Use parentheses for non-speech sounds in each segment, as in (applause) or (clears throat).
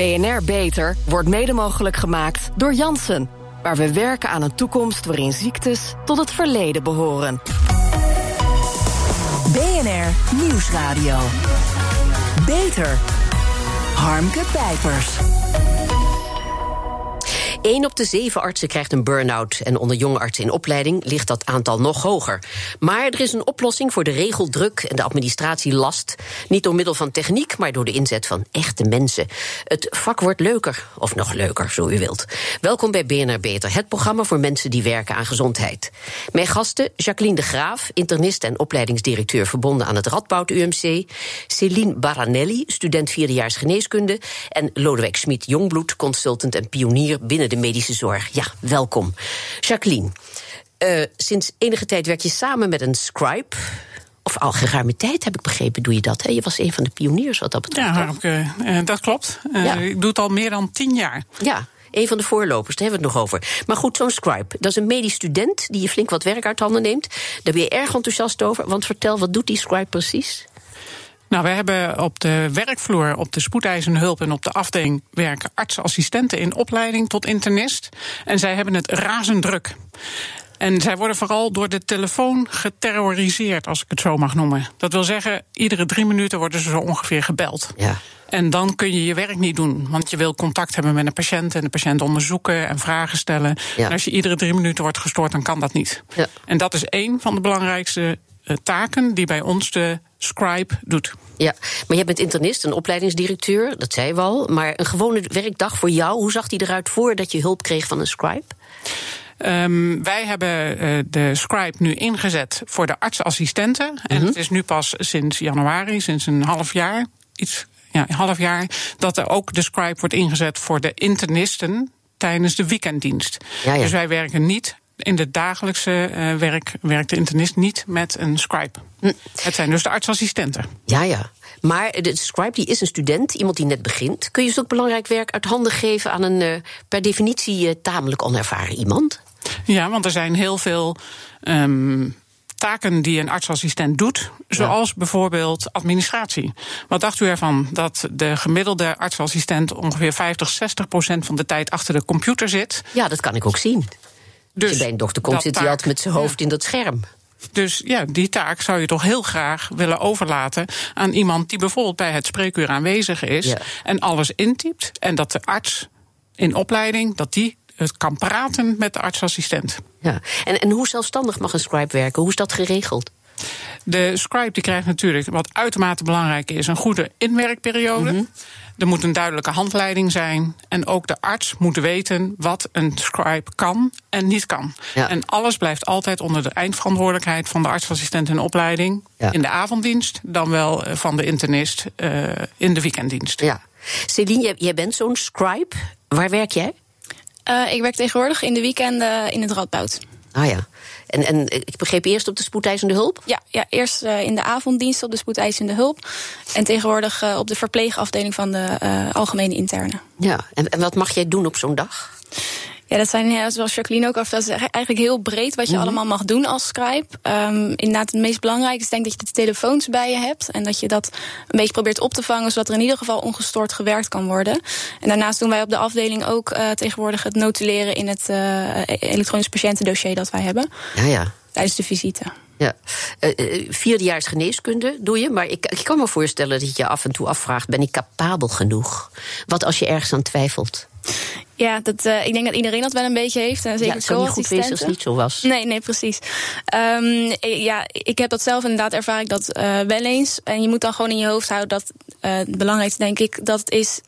BNR Beter wordt mede mogelijk gemaakt door Janssen. Waar we werken aan een toekomst waarin ziektes tot het verleden behoren. BNR Nieuwsradio. Beter. Harmke Pijpers. Eén op de zeven artsen krijgt een burn-out. En onder jonge artsen in opleiding ligt dat aantal nog hoger. Maar er is een oplossing voor de regeldruk en de administratielast. Niet door middel van techniek, maar door de inzet van echte mensen. Het vak wordt leuker, of nog leuker, zo u wilt. Welkom bij BNR Beter, het programma voor mensen die werken aan gezondheid. Mijn gasten Jacqueline de Graaf, internist en opleidingsdirecteur verbonden aan het Radboud UMC. Celine Baranelli, student vierdejaars geneeskunde. En Lodewijk Smit Jongbloed, consultant en pionier binnen de medische zorg. Ja, welkom. Jacqueline, uh, sinds enige tijd werk je samen met een scribe. Of al geruime tijd, heb ik begrepen, doe je dat. Hè? Je was een van de pioniers wat dat betreft. Ja, uh, dat klopt. Uh, ja. Ik doe het al meer dan tien jaar. Ja, een van de voorlopers, daar hebben we het nog over. Maar goed, zo'n scribe, dat is een medisch student die je flink wat werk uit handen neemt. Daar ben je erg enthousiast over. Want vertel, wat doet die scribe precies? Nou, we hebben op de werkvloer, op de spoedeisende hulp en op de afdeling werken artsassistenten in opleiding tot internist. En zij hebben het razend druk. En zij worden vooral door de telefoon geterroriseerd, als ik het zo mag noemen. Dat wil zeggen, iedere drie minuten worden ze zo ongeveer gebeld. Ja. En dan kun je je werk niet doen. Want je wil contact hebben met een patiënt en de patiënt onderzoeken en vragen stellen. Ja. En als je iedere drie minuten wordt gestoord, dan kan dat niet. Ja. En dat is één van de belangrijkste taken die bij ons de scribe doet. Ja, maar je bent internist, een opleidingsdirecteur, dat zei we al. Maar een gewone werkdag voor jou, hoe zag die eruit voordat je hulp kreeg van een scribe? Um, wij hebben uh, de scribe nu ingezet voor de artsassistenten. En mm -hmm. het is nu pas sinds januari, sinds een half jaar, iets, ja, een half jaar, dat er ook de scribe wordt ingezet voor de internisten tijdens de weekenddienst. Ja, ja. Dus wij werken niet in de dagelijkse uh, werk werkt de internist niet met een scribe. Hm. Het zijn dus de artsassistenten. Ja, ja. Maar de scribe die is een student, iemand die net begint. Kun je zulk belangrijk werk uit handen geven aan een uh, per definitie uh, tamelijk onervaren iemand? Ja, want er zijn heel veel. Um, taken die een artsassistent doet, zoals ja. bijvoorbeeld administratie. Wat dacht u ervan dat de gemiddelde artsassistent ongeveer 50, 60 procent van de tijd achter de computer zit? Ja, dat kan ik ook zien. Dus bij een dokter komt, zit hij altijd met zijn hoofd ja. in dat scherm. Dus ja, die taak zou je toch heel graag willen overlaten aan iemand die bijvoorbeeld bij het spreekuur aanwezig is ja. en alles intypt. En dat de arts in opleiding, dat die het kan praten met de artsassistent. Ja. En, en hoe zelfstandig mag een scribe werken? Hoe is dat geregeld? De scribe die krijgt natuurlijk, wat uitermate belangrijk is, een goede inwerkperiode. Mm -hmm. Er moet een duidelijke handleiding zijn. En ook de arts moet weten wat een scribe kan en niet kan. Ja. En alles blijft altijd onder de eindverantwoordelijkheid van de artsassistent in opleiding. Ja. In de avonddienst, dan wel van de internist uh, in de weekenddienst. Ja. Celine, jij bent zo'n scribe. Waar werk jij? Uh, ik werk tegenwoordig in de weekenden in het Radboud. Ah ja. En, en ik begreep eerst op de spoedeisende hulp? Ja, ja eerst uh, in de avonddienst op de spoedeisende hulp. En tegenwoordig uh, op de verpleegafdeling van de uh, algemene interne. Ja, en, en wat mag jij doen op zo'n dag? Ja, dat zijn, ja, zoals Jacqueline ook al vertelde, eigenlijk heel breed wat je mm -hmm. allemaal mag doen als scribe. Um, inderdaad, het meest belangrijke is denk ik dat je de telefoons bij je hebt. En dat je dat een beetje probeert op te vangen, zodat er in ieder geval ongestoord gewerkt kan worden. En daarnaast doen wij op de afdeling ook uh, tegenwoordig het notuleren in het uh, elektronisch patiëntendossier dat wij hebben. Ja, ja. Tijdens de visite. Ja, uh, vierdejaars geneeskunde doe je, maar ik, ik kan me voorstellen dat je je af en toe afvraagt: ben ik capabel genoeg? Wat als je ergens aan twijfelt? Ja, dat, uh, ik denk dat iedereen dat wel een beetje heeft. En zeker ja, het kan niet goed wezen als het niet zo was. Nee, nee, precies. Um, ja, ik heb dat zelf inderdaad ervaar ik dat uh, wel eens. En je moet dan gewoon in je hoofd houden dat uh, het belangrijkste, denk ik, dat het is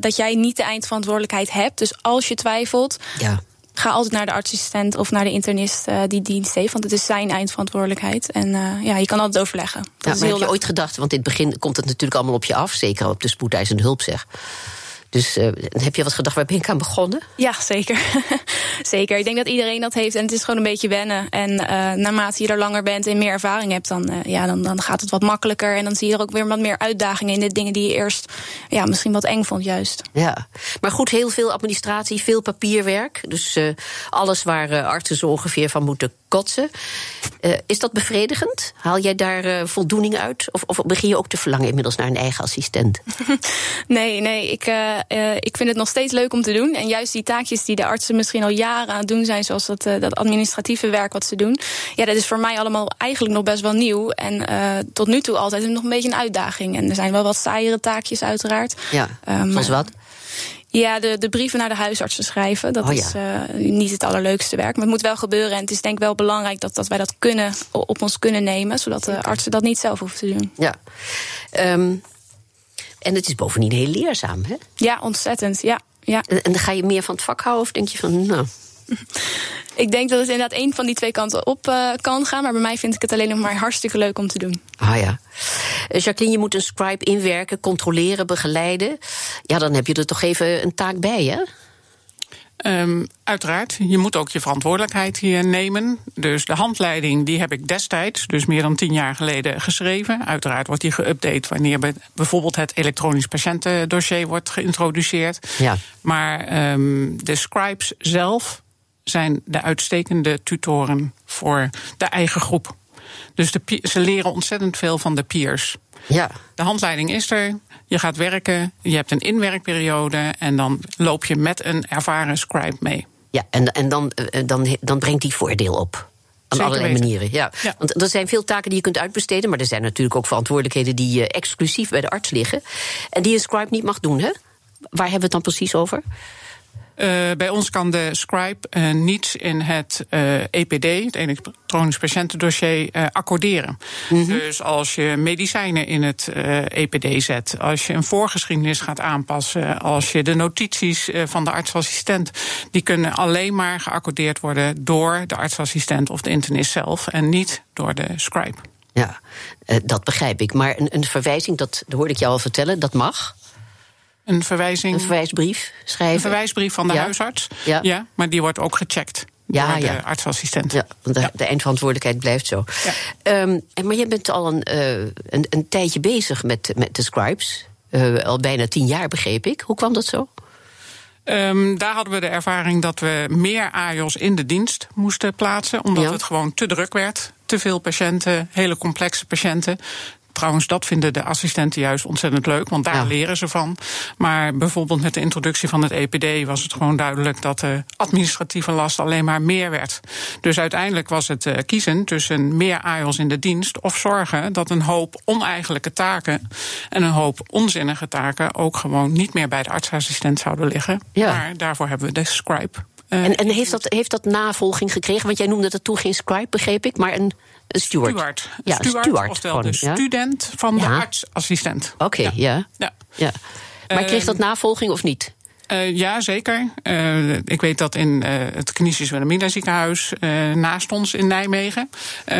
dat jij niet de eindverantwoordelijkheid hebt. Dus als je twijfelt, ja. ga altijd naar de artsassistent of naar de internist uh, die dienst heeft. Want het is zijn eindverantwoordelijkheid. En uh, ja, je kan altijd overleggen. Dat ja, maar heb je ooit gedacht, want in het begin komt het natuurlijk allemaal op je af. Zeker op de spoedeisende hulp zeg. Dus uh, heb je wat gedacht, waar ben ik aan begonnen? Ja, zeker. (laughs) Zeker, ik denk dat iedereen dat heeft en het is gewoon een beetje wennen. En uh, naarmate je er langer bent en meer ervaring hebt, dan, uh, ja, dan, dan gaat het wat makkelijker. En dan zie je er ook weer wat meer uitdagingen in de dingen die je eerst ja, misschien wat eng vond, juist. Ja, maar goed, heel veel administratie, veel papierwerk. Dus alles waar artsen zo ongeveer van moeten kotsen. is dat bevredigend? Haal jij daar voldoening uit? Of, of begin je ook te verlangen inmiddels naar een eigen assistent? (laughs) nee, nee, ik, ik vind het nog steeds leuk om te doen. En juist die taakjes die de artsen misschien al jaren aan het doen zijn, zoals dat, uh, dat administratieve werk wat ze doen. Ja, dat is voor mij allemaal eigenlijk nog best wel nieuw. En uh, tot nu toe altijd nog een beetje een uitdaging. En er zijn wel wat saaiere taakjes, uiteraard. Ja, um, zoals wat? Ja, de, de brieven naar de huisartsen schrijven. Dat oh, ja. is uh, niet het allerleukste werk. Maar het moet wel gebeuren. En het is denk ik wel belangrijk dat, dat wij dat kunnen, op ons kunnen nemen. Zodat de artsen dat niet zelf hoeven te doen. Ja. Um, en het is bovendien heel leerzaam, hè? Ja, ontzettend. Ja. Ja. En, en dan ga je meer van het vak houden of denk je van, nou... (laughs) Ik denk dat het inderdaad één van die twee kanten op uh, kan gaan. Maar bij mij vind ik het alleen nog maar hartstikke leuk om te doen. Ah ja. Uh, Jacqueline, je moet een scribe inwerken, controleren, begeleiden. Ja, dan heb je er toch even een taak bij, hè? Um, uiteraard, je moet ook je verantwoordelijkheid hier nemen. Dus de handleiding die heb ik destijds, dus meer dan tien jaar geleden, geschreven. Uiteraard wordt die geüpdate wanneer bijvoorbeeld het elektronisch patiëntendossier wordt geïntroduceerd. Ja. Maar um, de scribes zelf zijn de uitstekende tutoren voor de eigen groep. Dus de, ze leren ontzettend veel van de peers. Ja. De handleiding is er. Je gaat werken, je hebt een inwerkperiode en dan loop je met een ervaren scribe mee. Ja, en, en dan, eh, dan, dan brengt die voordeel op. Aan allerlei manieren. Ja. ja. Want er zijn veel taken die je kunt uitbesteden, maar er zijn natuurlijk ook verantwoordelijkheden die uh, exclusief bij de arts liggen. En die een scribe niet mag doen, hè? Waar hebben we het dan precies over? Uh, bij ons kan de scribe uh, niets in het EPD, het elektronisch patiëntendossier, accorderen. Mm -hmm. Dus als je medicijnen in het EPD zet, als je een voorgeschiedenis gaat aanpassen, als je de notities van de artsassistent, die kunnen alleen maar geaccordeerd worden door de artsassistent of de internist zelf en niet door de scribe. Ja, dat begrijp ik. Maar een, een verwijzing, dat, dat hoorde ik jou al vertellen, dat mag. Een verwijzing. Een verwijsbrief schrijven. Een verwijsbrief van de ja. huisarts. Ja. ja. Maar die wordt ook gecheckt. Ja, door de ja. artsassistent. Ja, want de, de eindverantwoordelijkheid blijft zo. Ja. Um, maar je bent al een, uh, een, een, tijdje bezig met, met de scribes. Uh, al bijna tien jaar, begreep ik. Hoe kwam dat zo? Um, daar hadden we de ervaring dat we meer AJOS in de dienst moesten plaatsen. Omdat Ja. het gewoon te druk werd. Te veel patiënten, hele complexe patiënten. Trouwens, dat vinden de assistenten juist ontzettend leuk, want daar Ja. leren ze van. Maar bijvoorbeeld met de introductie van het EPD was het gewoon duidelijk dat de administratieve last alleen maar meer werd. Dus uiteindelijk was het eh, kiezen tussen meer AIOS in de dienst of zorgen dat een hoop oneigenlijke taken en een hoop onzinnige taken ook gewoon niet meer bij de artsassistent zouden liggen. Ja. Maar daarvoor hebben we de scribe. eh, En, en heeft, dat, heeft dat navolging gekregen? Want jij noemde het toen geen scribe, begreep ik, maar een, steward. Steward. Ja, een steward. Oftewel gewoon, de ja. student van de artsassistent. Oké, Ja. ja. Ja. ja. Maar kreeg dat Ehm, navolging of niet? Uh, ja, zeker. Uh, ik weet dat in uh, het Canisius Wilhelmina ziekenhuis naast ons in Nijmegen.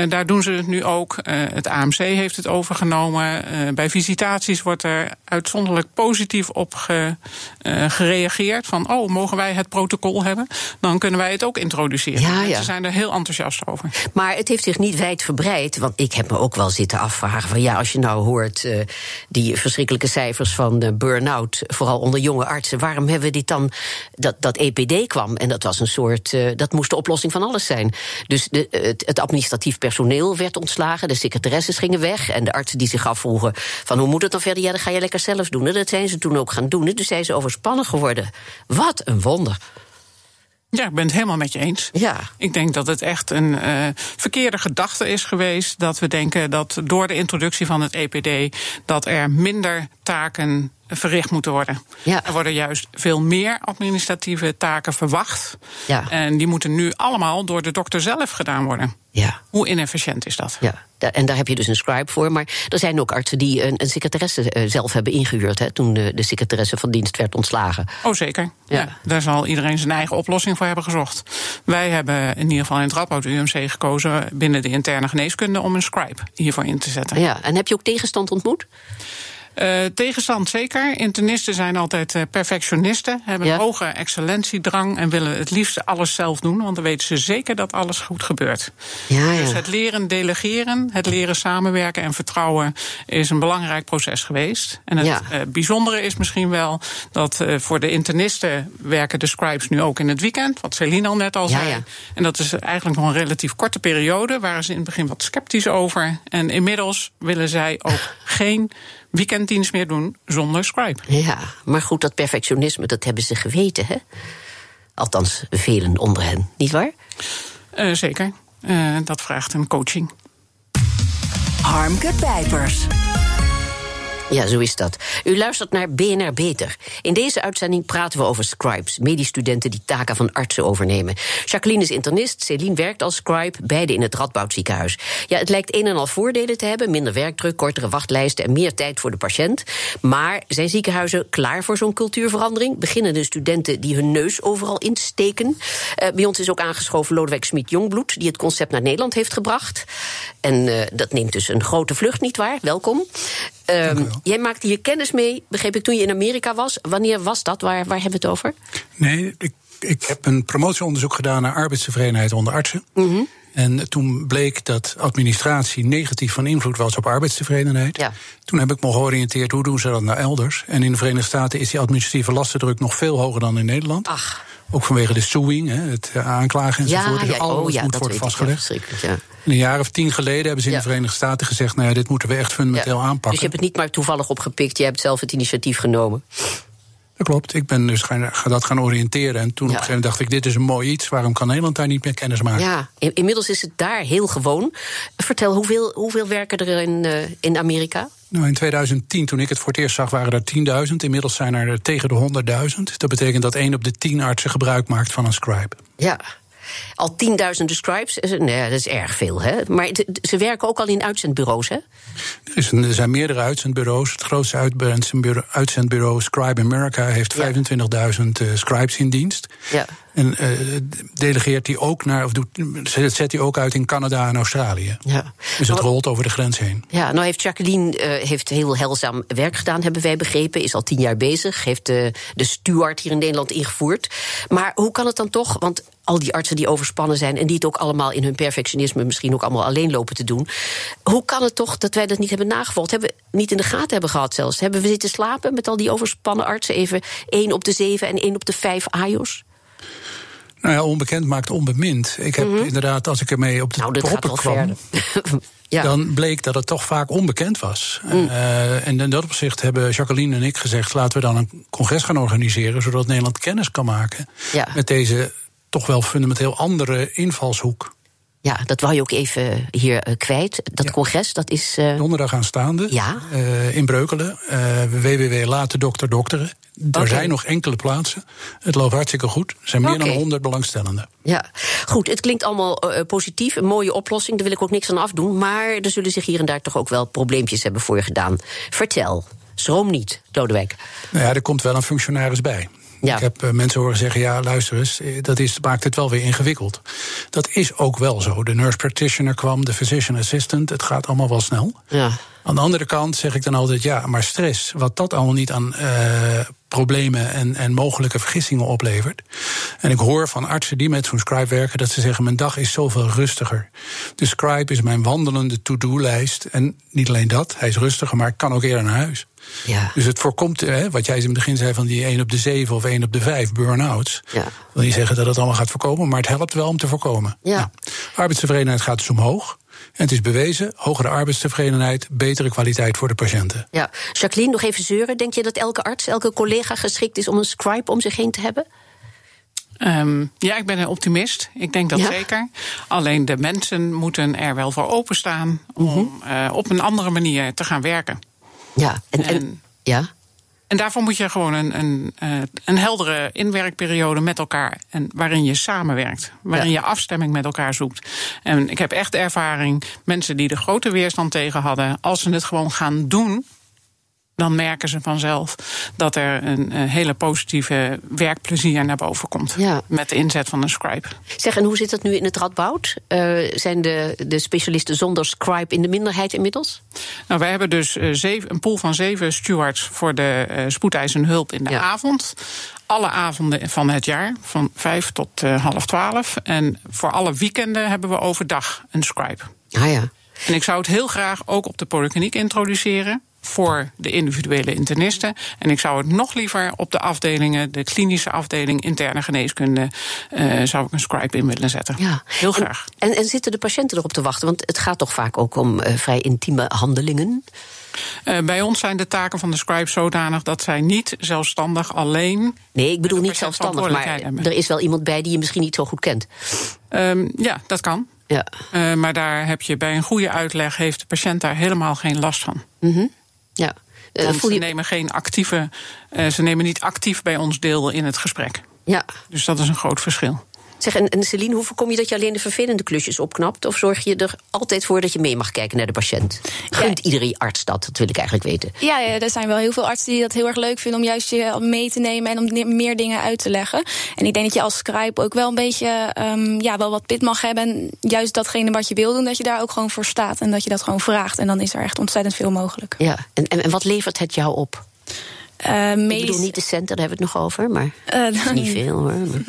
daar doen ze het nu ook. het AMC heeft het overgenomen. bij visitaties wordt er uitzonderlijk positief op ge, gereageerd. Van, oh, mogen wij het protocol hebben? Dan kunnen wij het ook introduceren. Ja, ja. Ze zijn er heel enthousiast over. Maar het heeft zich niet wijd verbreid. Want ik heb me ook wel zitten afvragen van ja, als je nou hoort die verschrikkelijke cijfers van burn-out, vooral onder jonge artsen, waarom hebben we dit dan? Dat, dat EPD kwam en dat was een soort. Uh, dat moest de oplossing van alles zijn. Dus de, het, het, administratief personeel werd ontslagen, de secretaresses gingen weg en de artsen die zich afvroegen van hoe moet het dan verder? Ja, dat ga je lekker zelf doen. En dat zijn ze toen ook gaan doen. Dus zijn ze overspannen geworden. Wat een wonder. Ja, ik ben het helemaal met je eens. Ja. Ik denk dat het echt een uh, verkeerde gedachte is geweest. Dat we denken dat door de introductie van het EPD. dat er minder taken verricht moeten worden. Ja. Er worden juist veel meer administratieve taken verwacht. Ja. En die moeten nu allemaal door de dokter zelf gedaan worden. Ja. Hoe inefficiënt is dat? Ja, en daar heb je dus een scribe voor. Maar er zijn ook artsen die een, een secretaresse uh, zelf hebben ingehuurd... Hè, toen de, de secretaresse van dienst werd ontslagen. Oh, zeker. Ja. ja. daar zal iedereen zijn eigen oplossing voor hebben gezocht. Wij hebben in ieder geval in het Radboud UMC gekozen... binnen de interne geneeskunde om een scribe hiervoor in te zetten. Ja, en heb je ook tegenstand ontmoet? Uh, tegenstand zeker. Internisten zijn altijd uh, perfectionisten, hebben een hoge excellentiedrang en willen het liefst alles zelf doen, want dan weten ze zeker dat alles goed gebeurt. Ja, ja. Dus het leren delegeren, het leren samenwerken en vertrouwen is een belangrijk proces geweest. En het uh, bijzondere is misschien wel dat voor de internisten werken de scribes nu ook in het weekend, wat Celine al net al zei. En dat is eigenlijk nog een relatief korte periode, waren ze in het begin wat sceptisch over. En inmiddels willen zij ook (laughs) geen weekenddienst meer doen zonder Scribe. Ja, maar goed, dat perfectionisme, dat hebben ze geweten, hè? Althans, velen onder hen, niet waar? Uh, zeker. Uh, dat vraagt een coaching. Harmke Pijpers. Ja, zo is dat. U luistert naar BNR Beter. In deze uitzending praten we over scribes, mediestudenten die taken van artsen overnemen. Jacqueline is internist, Céline werkt als scribe, beide in het Radboud ziekenhuis. Ja, het lijkt een en al voordelen te hebben: minder werkdruk, kortere wachtlijsten en meer tijd voor de patiënt. Maar zijn ziekenhuizen klaar voor zo'n cultuurverandering? Beginnen de studenten die hun neus overal insteken? Uh, bij ons is ook aangeschoven Lodewijk Smit-Jongbloed, die het concept naar Nederland heeft gebracht. En uh, dat neemt dus een grote vlucht, niet waar? Welkom. Um, jij maakte hier kennis mee, begreep ik, toen je in Amerika was. Wanneer was dat? Waar, waar hebben we het over? Nee, ik, ik heb een promotieonderzoek gedaan naar arbeidstevredenheid onder artsen. Mm En toen bleek dat administratie negatief van invloed was op arbeidstevredenheid. Ja. Toen heb ik me georiënteerd, hoe doen ze dat nou elders? En in de Verenigde Staten is die administratieve lastendruk nog veel hoger dan in Nederland. Ach. Ook vanwege de suing, het aanklagen enzovoort. Ja, dus ja, alles oh, moet worden vastgelegd. Ja. Een jaar of tien geleden hebben ze in de Verenigde Staten gezegd: nou ja, dit moeten we echt fundamenteel aanpakken. Dus je hebt het niet maar toevallig opgepikt, je hebt zelf het initiatief genomen. Dat klopt. Ik ben dus gaan, dat gaan oriënteren. En toen op een gegeven moment dacht ik: dit is een mooi iets. Waarom kan Nederland daar niet meer kennis maken? Ja, inmiddels is het daar heel gewoon. Vertel, hoeveel, hoeveel werken er in, uh, in Amerika? Nou, in 2010, toen ik het voor het eerst zag, waren er 10.000. Inmiddels zijn er tegen de 100.000. Dat betekent dat 1 op de 10 artsen gebruik maakt van een scribe. Ja, al tienduizenden scribes. Nee, dat is erg veel, hè? Maar ze werken ook al in uitzendbureaus, hè? Er, zijn meerdere uitzendbureaus. Het grootste uitzendbureau, Scribe America, heeft 25.000 uh, eh, scribes in dienst. Ja. En uh, delegeert hij ook naar, of doet, zet hij ook uit in Canada en Australië. Ja. Dus het rolt over de grens heen. Ja, nou heeft Jacqueline uh, heeft heel heilzaam werk gedaan, hebben wij begrepen. Is al tien jaar bezig. Heeft de, de steward hier in Nederland ingevoerd. Maar hoe kan het dan toch? Want al die artsen die overspannen zijn en die het ook allemaal in hun perfectionisme misschien ook allemaal alleen lopen te doen. Hoe kan het toch dat wij dat niet hebben nagevolgd? Hebben we niet in de gaten hebben gehad zelfs? Hebben we zitten slapen met al die overspannen artsen? Even één op de zeven en één op de vijf AJOS? Nou ja, onbekend maakt onbemind. Ik heb mhm. inderdaad, als ik ermee op de nou, proppen kwam... (laughs) ja. dan bleek dat het toch vaak onbekend was. Mm. Uh, en in dat opzicht hebben Jacqueline en ik gezegd... laten we dan een congres gaan organiseren... zodat Nederland kennis kan maken ja. met deze toch wel fundamenteel andere invalshoek. Ja, dat wou je ook even hier uh, kwijt. Dat congres, dat is... Uh... Donderdag aanstaande. Ja. Uh, in Breukelen. www Laten Dokter Dokteren. Er zijn nog enkele plaatsen. Het loopt hartstikke goed. Er zijn meer okay. dan 100 belangstellenden. Ja, goed. Het klinkt allemaal positief. Een mooie oplossing. Daar wil ik ook niks aan afdoen. Maar er zullen zich hier en daar toch ook wel probleempjes hebben voor je gedaan. Vertel. Schroom niet, Lodewijk. Nou ja, er komt wel een functionaris bij. Ja. Ik heb uh, mensen horen zeggen: ja, luister eens, eh, dat is, maakt het wel weer ingewikkeld. Dat is ook wel zo. De nurse practitioner kwam, de physician assistant, het gaat allemaal wel snel. Ja. Aan de andere kant zeg ik dan altijd: ja, maar stress, wat dat allemaal niet aan uh, problemen en, en mogelijke vergissingen oplevert. En ik hoor van artsen die met zo'n scribe werken dat ze zeggen: Mijn dag is zoveel rustiger. De scribe is mijn wandelende to-do-lijst. En niet alleen dat, hij is rustiger, maar ik kan ook eerder naar huis. Ja. Dus het voorkomt, hè, wat jij in het begin zei van die 1 op de 7 of 1 op de 5 burn-outs. Ja. Wil niet zeggen dat het allemaal gaat voorkomen, maar het helpt wel om te voorkomen. Ja. Nou, arbeidstevredenheid gaat dus omhoog. En het is bewezen, hogere arbeidstevredenheid, betere kwaliteit voor de patiënten. Ja. Jacqueline, nog even zeuren. Denk je dat elke arts, elke collega geschikt is om een scribe om zich heen te hebben? Um, ja, ik ben een optimist. Ik denk dat zeker. Alleen de mensen moeten er wel voor openstaan om uh, op een andere manier te gaan werken. Ja, en, en, ja. En daarvoor moet je gewoon een, een, eh, een heldere inwerkperiode met elkaar. En waarin je samenwerkt. Waarin je afstemming met elkaar zoekt. En ik heb echt ervaring, mensen die de grote weerstand tegen hadden, als ze het gewoon gaan doen, dan merken ze vanzelf dat er een, hele positieve werkplezier naar boven komt. Ja. Met de inzet van een scribe. Zeg, en hoe zit dat nu in het Radboud? Uh, zijn de, de specialisten zonder scribe in de minderheid inmiddels? Nou, wij hebben dus uh, zeven, een pool van zeven stewards voor de uh, spoedeisende hulp in de ja. avond alle avonden van het jaar, van vijf tot uh, half twaalf. En voor alle weekenden hebben we overdag een scribe. Ah ja. En ik zou het heel graag ook op de polykliniek introduceren voor de individuele internisten. En ik zou het nog liever op de afdelingen, de klinische afdeling interne geneeskunde, uh, zou ik een scribe in willen zetten. Ja. Heel graag. En, en, zitten de patiënten erop te wachten? Want het gaat toch vaak ook om uh, vrij intieme handelingen? Uh, bij ons zijn de taken van de scribe zodanig dat zij niet zelfstandig alleen. Nee, ik bedoel niet zelfstandig, maar er is wel iemand bij die je misschien niet zo goed kent. Um, ja, dat kan. Ja. Uh, maar daar heb je bij een goede uitleg heeft de patiënt daar helemaal geen last van. Mm -hmm. Ja. Uh, ze nemen geen actieve, uh, ze nemen niet actief bij ons deel in het gesprek. Ja. Dus dat is een groot verschil. Zeg, en, en Celine, hoe voorkom je dat je alleen de vervelende klusjes opknapt? Of zorg je er altijd voor dat je mee mag kijken naar de patiënt? Gunt iedere arts dat? Dat wil ik eigenlijk weten. Ja, ja, er zijn wel heel veel artsen die dat heel erg leuk vinden... om juist je mee te nemen en om meer dingen uit te leggen. En ik denk dat je als scribe ook wel een beetje um, ja, wel wat pit mag hebben... en juist datgene wat je wil doen, dat je daar ook gewoon voor staat... en dat je dat gewoon vraagt. En dan is er echt ontzettend veel mogelijk. Ja, en, en, en wat levert het jou op? Uh, medisch... Ik bedoel niet de centen, daar hebben we het nog over, maar uh, niet (laughs) veel hoor. (laughs)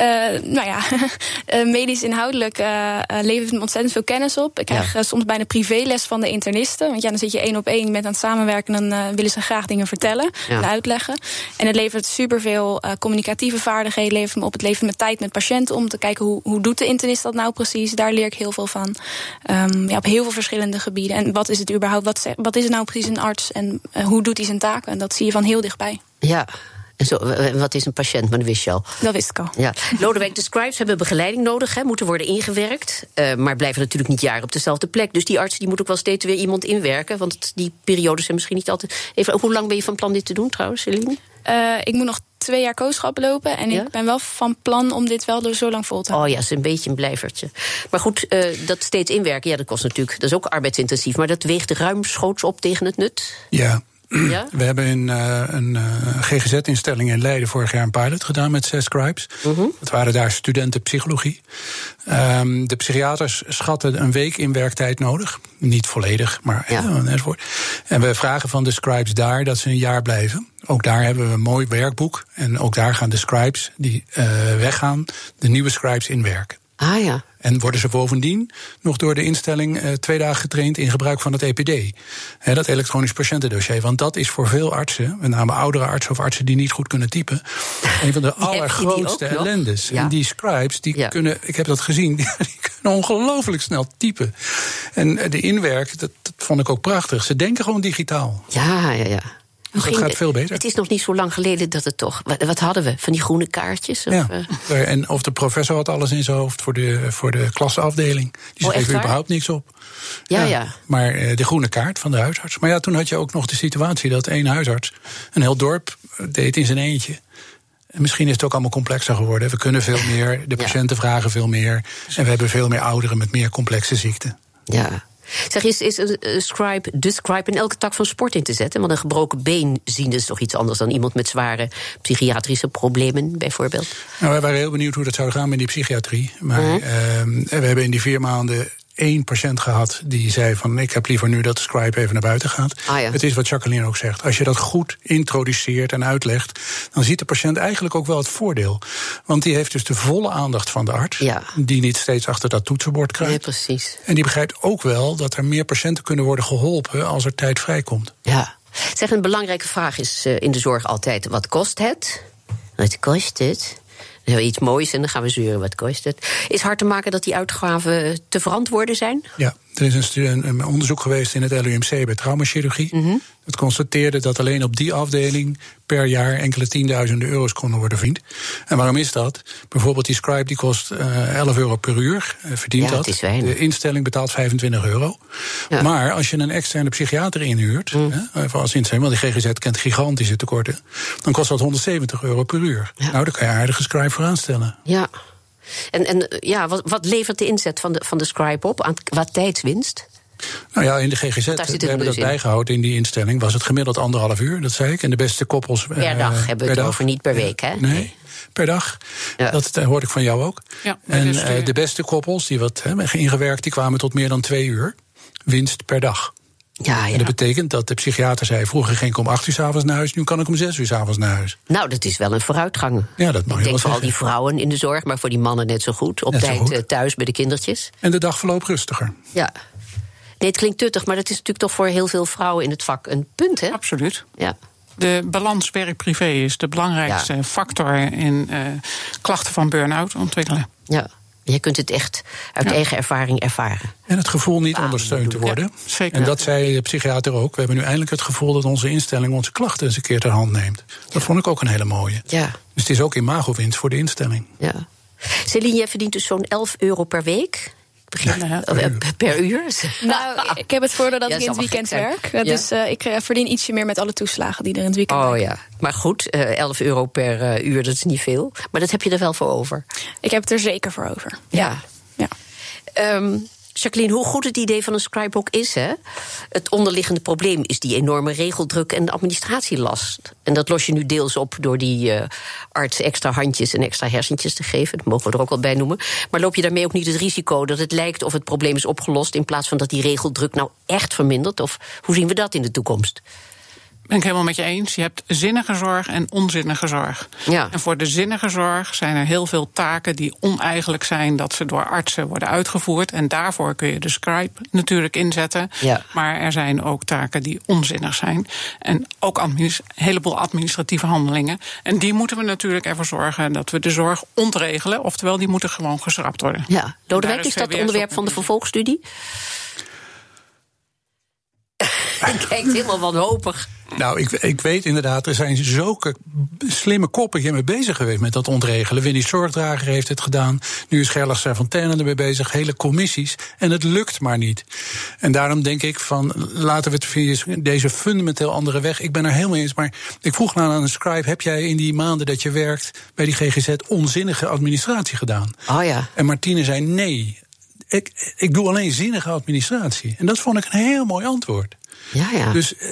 Uh, nou ja, (laughs) medisch inhoudelijk uh, levert me ontzettend veel kennis op. Ik krijg ja. soms bijna privéles van de internisten. Want ja, dan zit je één op één met aan het samenwerken... en dan willen ze graag dingen vertellen ja. en uitleggen. En het levert superveel communicatieve vaardigheden. Levert me op. Het levert me tijd met patiënten om te kijken... hoe, hoe doet de internist dat nou precies. Daar leer ik heel veel van. Um, ja, op heel veel verschillende gebieden. En wat is het überhaupt? Wat, wat is het nou precies een arts? En hoe doet hij zijn taken? En dat zie je van heel dichtbij. Ja, en zo, wat is een patiënt? Maar dat wist je al. Dat wist ik al. Ja. Lodewijk, de scribes hebben begeleiding nodig, hè, moeten worden ingewerkt. Uh, maar blijven natuurlijk niet jaren op dezelfde plek. Dus die artsen die moeten ook wel steeds weer iemand inwerken. Want die periodes zijn misschien niet altijd. Even, hoe lang ben je van plan dit te doen trouwens, Celine? Uh, ik moet nog twee jaar kooschap lopen. En ik ben wel van plan om dit wel door zo lang vol te houden. Oh ja, is een beetje een blijvertje. Maar goed, uh, dat steeds inwerken, ja, dat kost natuurlijk. Dat is ook arbeidsintensief. Maar dat weegt ruimschoots op tegen het nut. Ja, ja? (clears throat) We hebben in uh, een uh, GGZ-instelling in Leiden vorig jaar een pilot gedaan met zes scribes. Uh -huh. Dat waren daar studenten psychologie. Um, de psychiaters schatten een week in werktijd nodig. Niet volledig, maar ja. enzovoort. En we vragen van de scribes daar dat ze een jaar blijven. Ook daar hebben we een mooi werkboek. En ook daar gaan de scribes die weggaan, de nieuwe scribes inwerken. Ah ja. En worden ze bovendien nog door de instelling uh, twee dagen getraind in gebruik van het EPD. Dat elektronisch patiëntendossier. Want dat is voor veel artsen, met name oudere artsen of artsen die niet goed kunnen typen, een van de (laughs) allergrootste ellendes. Ja. En die scribes, die ja. kunnen, ik heb dat gezien, (laughs) die kunnen ongelooflijk snel typen. En de inwerk, dat, dat vond ik ook prachtig. Ze denken gewoon digitaal. Ja, ja, ja. Dus dat gaat veel beter. Het is nog niet zo lang geleden dat het toch. Wat, hadden we? Van die groene kaartjes? Of, ja. Uh... En of de professor had alles in zijn hoofd voor de, voor de klasafdeling. Die oh, schreef überhaupt niks op. Ja, ja. ja. Maar uh, de groene kaart van de huisarts. Maar ja, toen had je ook nog de situatie dat één huisarts een heel dorp deed in zijn eentje. En misschien is het ook allemaal complexer geworden. We kunnen veel meer, de patiënten ja. vragen veel meer. En we hebben veel meer ouderen met meer complexe ziekten. Ja. Zeg, is, is een scribe, de scribe in elke tak van sport in te zetten? Want een gebroken been zien is toch iets anders dan iemand met zware psychiatrische problemen, bijvoorbeeld? Nou, wij waren heel benieuwd hoe dat zou gaan met die psychiatrie. Maar uh -huh. uh, we hebben in die vier maanden één patiënt gehad die zei van ik heb liever nu dat de scribe even naar buiten gaat. Ah, ja. Het is wat Jacqueline ook zegt. Als je dat goed introduceert en uitlegt, dan ziet de patiënt eigenlijk ook wel het voordeel. Want die heeft dus de volle aandacht van de arts, ja. die niet steeds achter dat toetsenbord kruipt. Ja, precies. En die begrijpt ook wel dat er meer patiënten kunnen worden geholpen als er tijd vrijkomt. Ja. Zeg, een belangrijke vraag is in de zorg altijd: wat kost het? Wat kost het? Iets moois en dan gaan we zeuren wat kost het. Is hard te maken dat die uitgaven te verantwoorden zijn? Ja, er is een, een onderzoek geweest in het LUMC bij traumachirurgie. Mm -hmm. Dat constateerde dat alleen op die afdeling per jaar enkele tienduizenden euro's konden worden verdiend. En waarom is dat? Bijvoorbeeld die scribe die kost uh, 11 euro per uur, uh, verdient ja, dat. De instelling betaalt 25 euro. Ja. Maar als je een externe psychiater inhuurt, mm. hè, als instelling, want die GGZ kent gigantische tekorten, dan kost dat 170 euro per uur. Ja. Nou, daar kan je aardige scribe voor aanstellen. Ja. En, en ja, wat, wat levert de inzet van de, van de scribe op aan, qua tijdswinst? Nou ja, in de GGZ, we hebben dat bijgehouden in die instelling, was het gemiddeld anderhalf uur, dat zei ik. En de beste koppels. Per dag hebben we het over, niet per week, hè? Nee per dag. Ja. Dat uh, hoorde ik van jou ook. Ja, en uh, de beste koppels die wat hebben ingewerkt, die kwamen tot meer dan twee uur winst per dag. Ja, ja. En dat betekent dat de psychiater zei: vroeger ging ik om acht uur s'avonds naar huis, nu kan ik om zes uur s'avonds naar huis. Nou, dat is wel een vooruitgang. Ja, dat mag ik je denk voor al die vrouwen in de zorg, maar voor die mannen net zo goed. Op tijd eh, thuis bij de kindertjes. En de dag verloopt rustiger. Ja. Nee, het klinkt tuttig, maar dat is natuurlijk toch voor heel veel vrouwen in het vak een punt, hè? Absoluut. Ja. De balans werk-privé is de belangrijkste factor in uh, klachten van burn-out ontwikkelen. Ja. Je kunt het echt uit eigen ervaring ervaren. En het gevoel niet ondersteund te worden. zeker. En dat zei de psychiater ook. We hebben nu eindelijk het gevoel dat onze instelling onze klachten eens een keer ter hand neemt. Dat vond ik ook een hele mooie. Ja. Dus het is ook imagowinst voor de instelling. Ja. Celine, jij verdient dus zo'n 11 euro per week per uur. (laughs) Nou, ik heb het voordeel dat ik in het weekend werk. Dus uh, ik eh, verdien ietsje meer met alle toeslagen die er in het weekend Oh ja, maar goed, uh, eh, 11 euro per uur, dat is niet veel. Maar dat heb je er wel voor over. Ik heb het er zeker voor over. Ja. ja. Um, Jacqueline, hoe goed het idee van een scribebook is, hè? Het onderliggende probleem is die enorme regeldruk en administratielast. En dat los je nu deels op door die uh, arts extra handjes en extra hersentjes te geven. Dat mogen we er ook wel bij noemen. Maar loop je daarmee ook niet het risico dat het lijkt of het probleem is opgelost, in plaats van dat die regeldruk nou echt vermindert? Of hoe zien we dat in de toekomst? Ben ik helemaal met je eens. Je hebt zinnige zorg en onzinnige zorg. Ja. En voor de zinnige zorg zijn er heel veel taken die oneigenlijk zijn dat ze door artsen worden uitgevoerd. En daarvoor kun je de scribe natuurlijk inzetten. Ja. Maar er zijn ook taken die onzinnig zijn. En ook een heleboel administratieve handelingen. En die moeten we natuurlijk ervoor zorgen dat we de zorg ontregelen. Oftewel, die moeten gewoon geschrapt worden. Ja, Lodewijk, is dat onderwerp van de vervolgstudie? Hij (laughs) kijkt helemaal wanhopig. Nou, ik, ik weet inderdaad, er zijn zulke slimme koppen hiermee bezig geweest met dat ontregelen. Winnie Zorgdrager heeft het gedaan. Nu is Gerlach Serfontaine ermee bezig. Hele commissies. En het lukt maar niet. En daarom denk ik van, laten we het via deze fundamenteel andere weg. Ik ben er helemaal eens. Maar ik vroeg nou aan een scribe, heb jij in die maanden dat je werkt bij die GGZ onzinnige administratie gedaan? Oh ja. En Martine zei nee. Ik, ik doe alleen zinnige administratie. En dat vond ik een heel mooi antwoord. Ja, ja. Dus eh,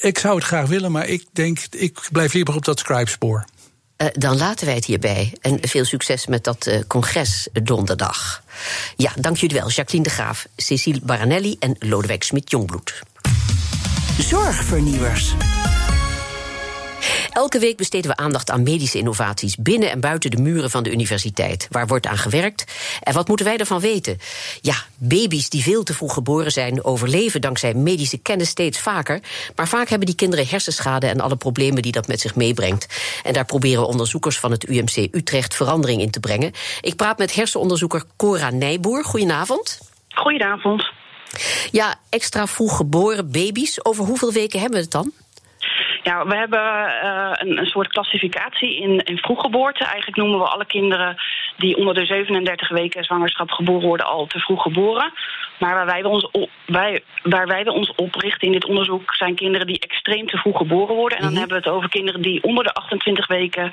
ik zou het graag willen, maar ik denk, ik blijf liever op dat scribe-spoor. Uh, dan laten wij het hierbij. En veel succes met dat uh, congres donderdag. Ja, dank jullie wel. Jacqueline de Graaf, Cecile Baranelli en Lodewijk Smit-Jongbloed. Zorgvernieuwers. Elke week besteden we aandacht aan medische innovaties binnen en buiten de muren van de universiteit. Waar wordt aan gewerkt en wat moeten wij ervan weten? Ja, baby's die veel te vroeg geboren zijn, overleven dankzij medische kennis steeds vaker. Maar vaak hebben die kinderen hersenschade en alle problemen die dat met zich meebrengt. En daar proberen onderzoekers van het UMC Utrecht verandering in te brengen. Ik praat met hersenonderzoeker Cora Nijboer. Goedenavond. Goedenavond. Ja, extra vroeg geboren baby's. Over hoeveel weken hebben we het dan? Ja, we hebben uh, een, een, soort klassificatie in, in vroeggeboorte. Eigenlijk noemen we alle kinderen die onder de 37 weken zwangerschap geboren worden al te vroeg geboren. Maar waar wij, ons op, wij, waar wij ons op richten in dit onderzoek zijn kinderen die extreem te vroeg geboren worden. En dan mhm. hebben we het over kinderen die onder de 28 weken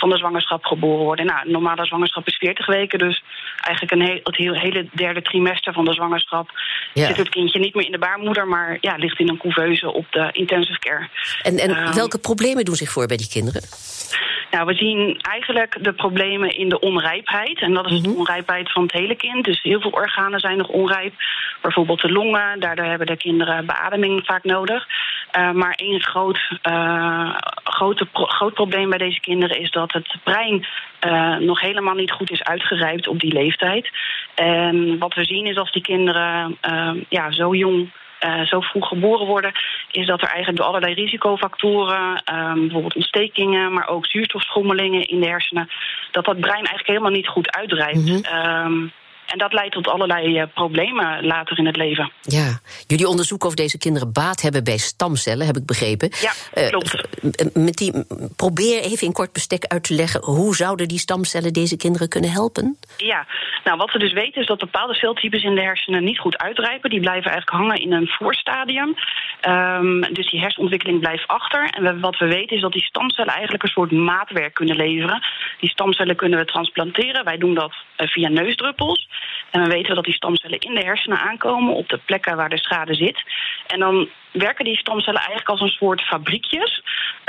van de zwangerschap geboren worden. Nou, normale zwangerschap is 40 weken, dus eigenlijk een heel, het hele derde trimester van de zwangerschap zit het kindje niet meer in de baarmoeder, maar ja, ligt in een couveuse op de intensive care. En, en ehm, welke problemen doen zich voor bij die kinderen? Nou, we zien eigenlijk de problemen in de onrijpheid. En dat is de mhm. onrijpheid van het hele kind. Dus heel veel organen zijn nog onrijp. Bijvoorbeeld de longen, daardoor hebben de kinderen beademing vaak nodig. Uh, maar één groot, uh, grote groot probleem bij deze kinderen is dat het brein uh, nog helemaal niet goed is uitgerijpt op die leeftijd. En wat we zien is als die kinderen ja, zo jong zo vroeg geboren worden, is dat er eigenlijk door allerlei risicofactoren, bijvoorbeeld ontstekingen, maar ook zuurstofschommelingen in de hersenen, dat dat brein eigenlijk helemaal niet goed uitrijpt. Mm um, en dat leidt tot allerlei uh, problemen later in het leven. Ja, jullie onderzoeken of deze kinderen baat hebben bij stamcellen, heb ik begrepen. Ja, uh, klopt. met die, probeer even in kort bestek uit te leggen hoe zouden die stamcellen deze kinderen kunnen helpen? Ja, nou wat we dus weten is dat bepaalde celtypes in de hersenen niet goed uitrijpen. Die blijven eigenlijk hangen in een voorstadium. Um, dus die hersenontwikkeling blijft achter. En wat we weten is dat die stamcellen eigenlijk een soort maatwerk kunnen leveren. Die stamcellen kunnen we transplanteren. Wij doen dat via neusdruppels. En dan weten we dat die stamcellen in de hersenen aankomen op de plekken waar de schade zit. En dan werken die stamcellen eigenlijk als een soort fabriekjes.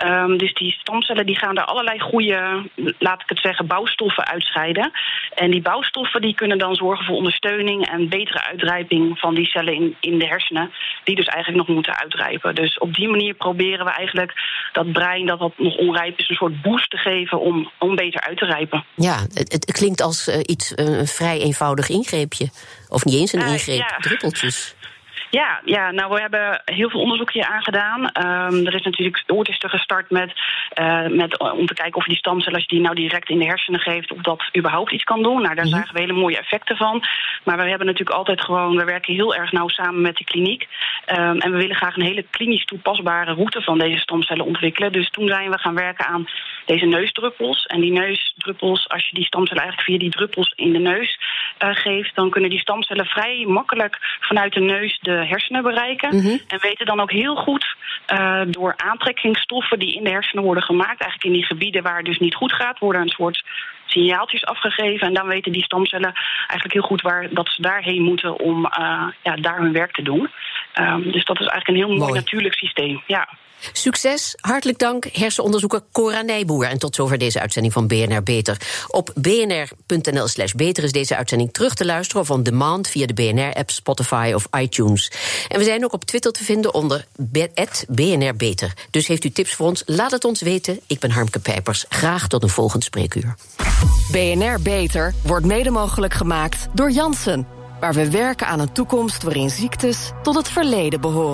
Um, dus die stamcellen die gaan daar allerlei goede, laat ik het zeggen, bouwstoffen uitscheiden. En die bouwstoffen die kunnen dan zorgen voor ondersteuning en betere uitrijping van die cellen in, in de hersenen, die dus eigenlijk nog moeten uitrijpen. Dus op die manier proberen we eigenlijk dat brein dat wat nog onrijp is, een soort boost te geven om, om beter uit te rijpen. Ja, het, het klinkt als uh, iets, uh, een vrij eenvoudig ingreepje. Of niet eens een uh, ingreep, ja. druppeltjes. Ja, ja, nou, we hebben heel veel onderzoek hier aangedaan. Um, er is natuurlijk ooit is er gestart met, uh, met, om te kijken of je die stamcellen, als je die nou direct in de hersenen geeft, of dat überhaupt iets kan doen. Nou, daar mm zagen we hele mooie effecten van. Maar we hebben natuurlijk altijd gewoon, we werken heel erg nauw samen met de kliniek. Um, en we willen graag een hele klinisch toepasbare route van deze stamcellen ontwikkelen. Dus toen zijn we gaan werken aan deze neusdruppels. En die neusdruppels, als je die stamcellen eigenlijk via die druppels in de neus uh, geeft, dan kunnen die stamcellen vrij makkelijk vanuit de neus de hersenen bereiken. Mm -hmm. En weten dan ook heel goed uh, door aantrekkingsstoffen die in de hersenen worden gemaakt, eigenlijk in die gebieden waar het dus niet goed gaat, worden een soort signaaltjes afgegeven. En dan weten die stamcellen eigenlijk heel goed waar, dat ze daarheen moeten om uh, ja, daar hun werk te doen. Um, dus dat is eigenlijk een heel mooi, mooi natuurlijk systeem. Ja. Succes, hartelijk dank, hersenonderzoeker Cora Nijboer. En tot zover deze uitzending van BNR Beter. Op bnr.nl slash beter is deze uitzending terug te luisteren... of on demand via de BNR-app, Spotify of iTunes. En we zijn ook op Twitter te vinden onder BNR Beter. Dus heeft u tips voor ons, laat het ons weten. Ik ben Harmke Pijpers. Graag tot een volgend spreekuur. BNR Beter wordt mede mogelijk gemaakt door Jansen... waar we werken aan een toekomst waarin ziektes tot het verleden behoren.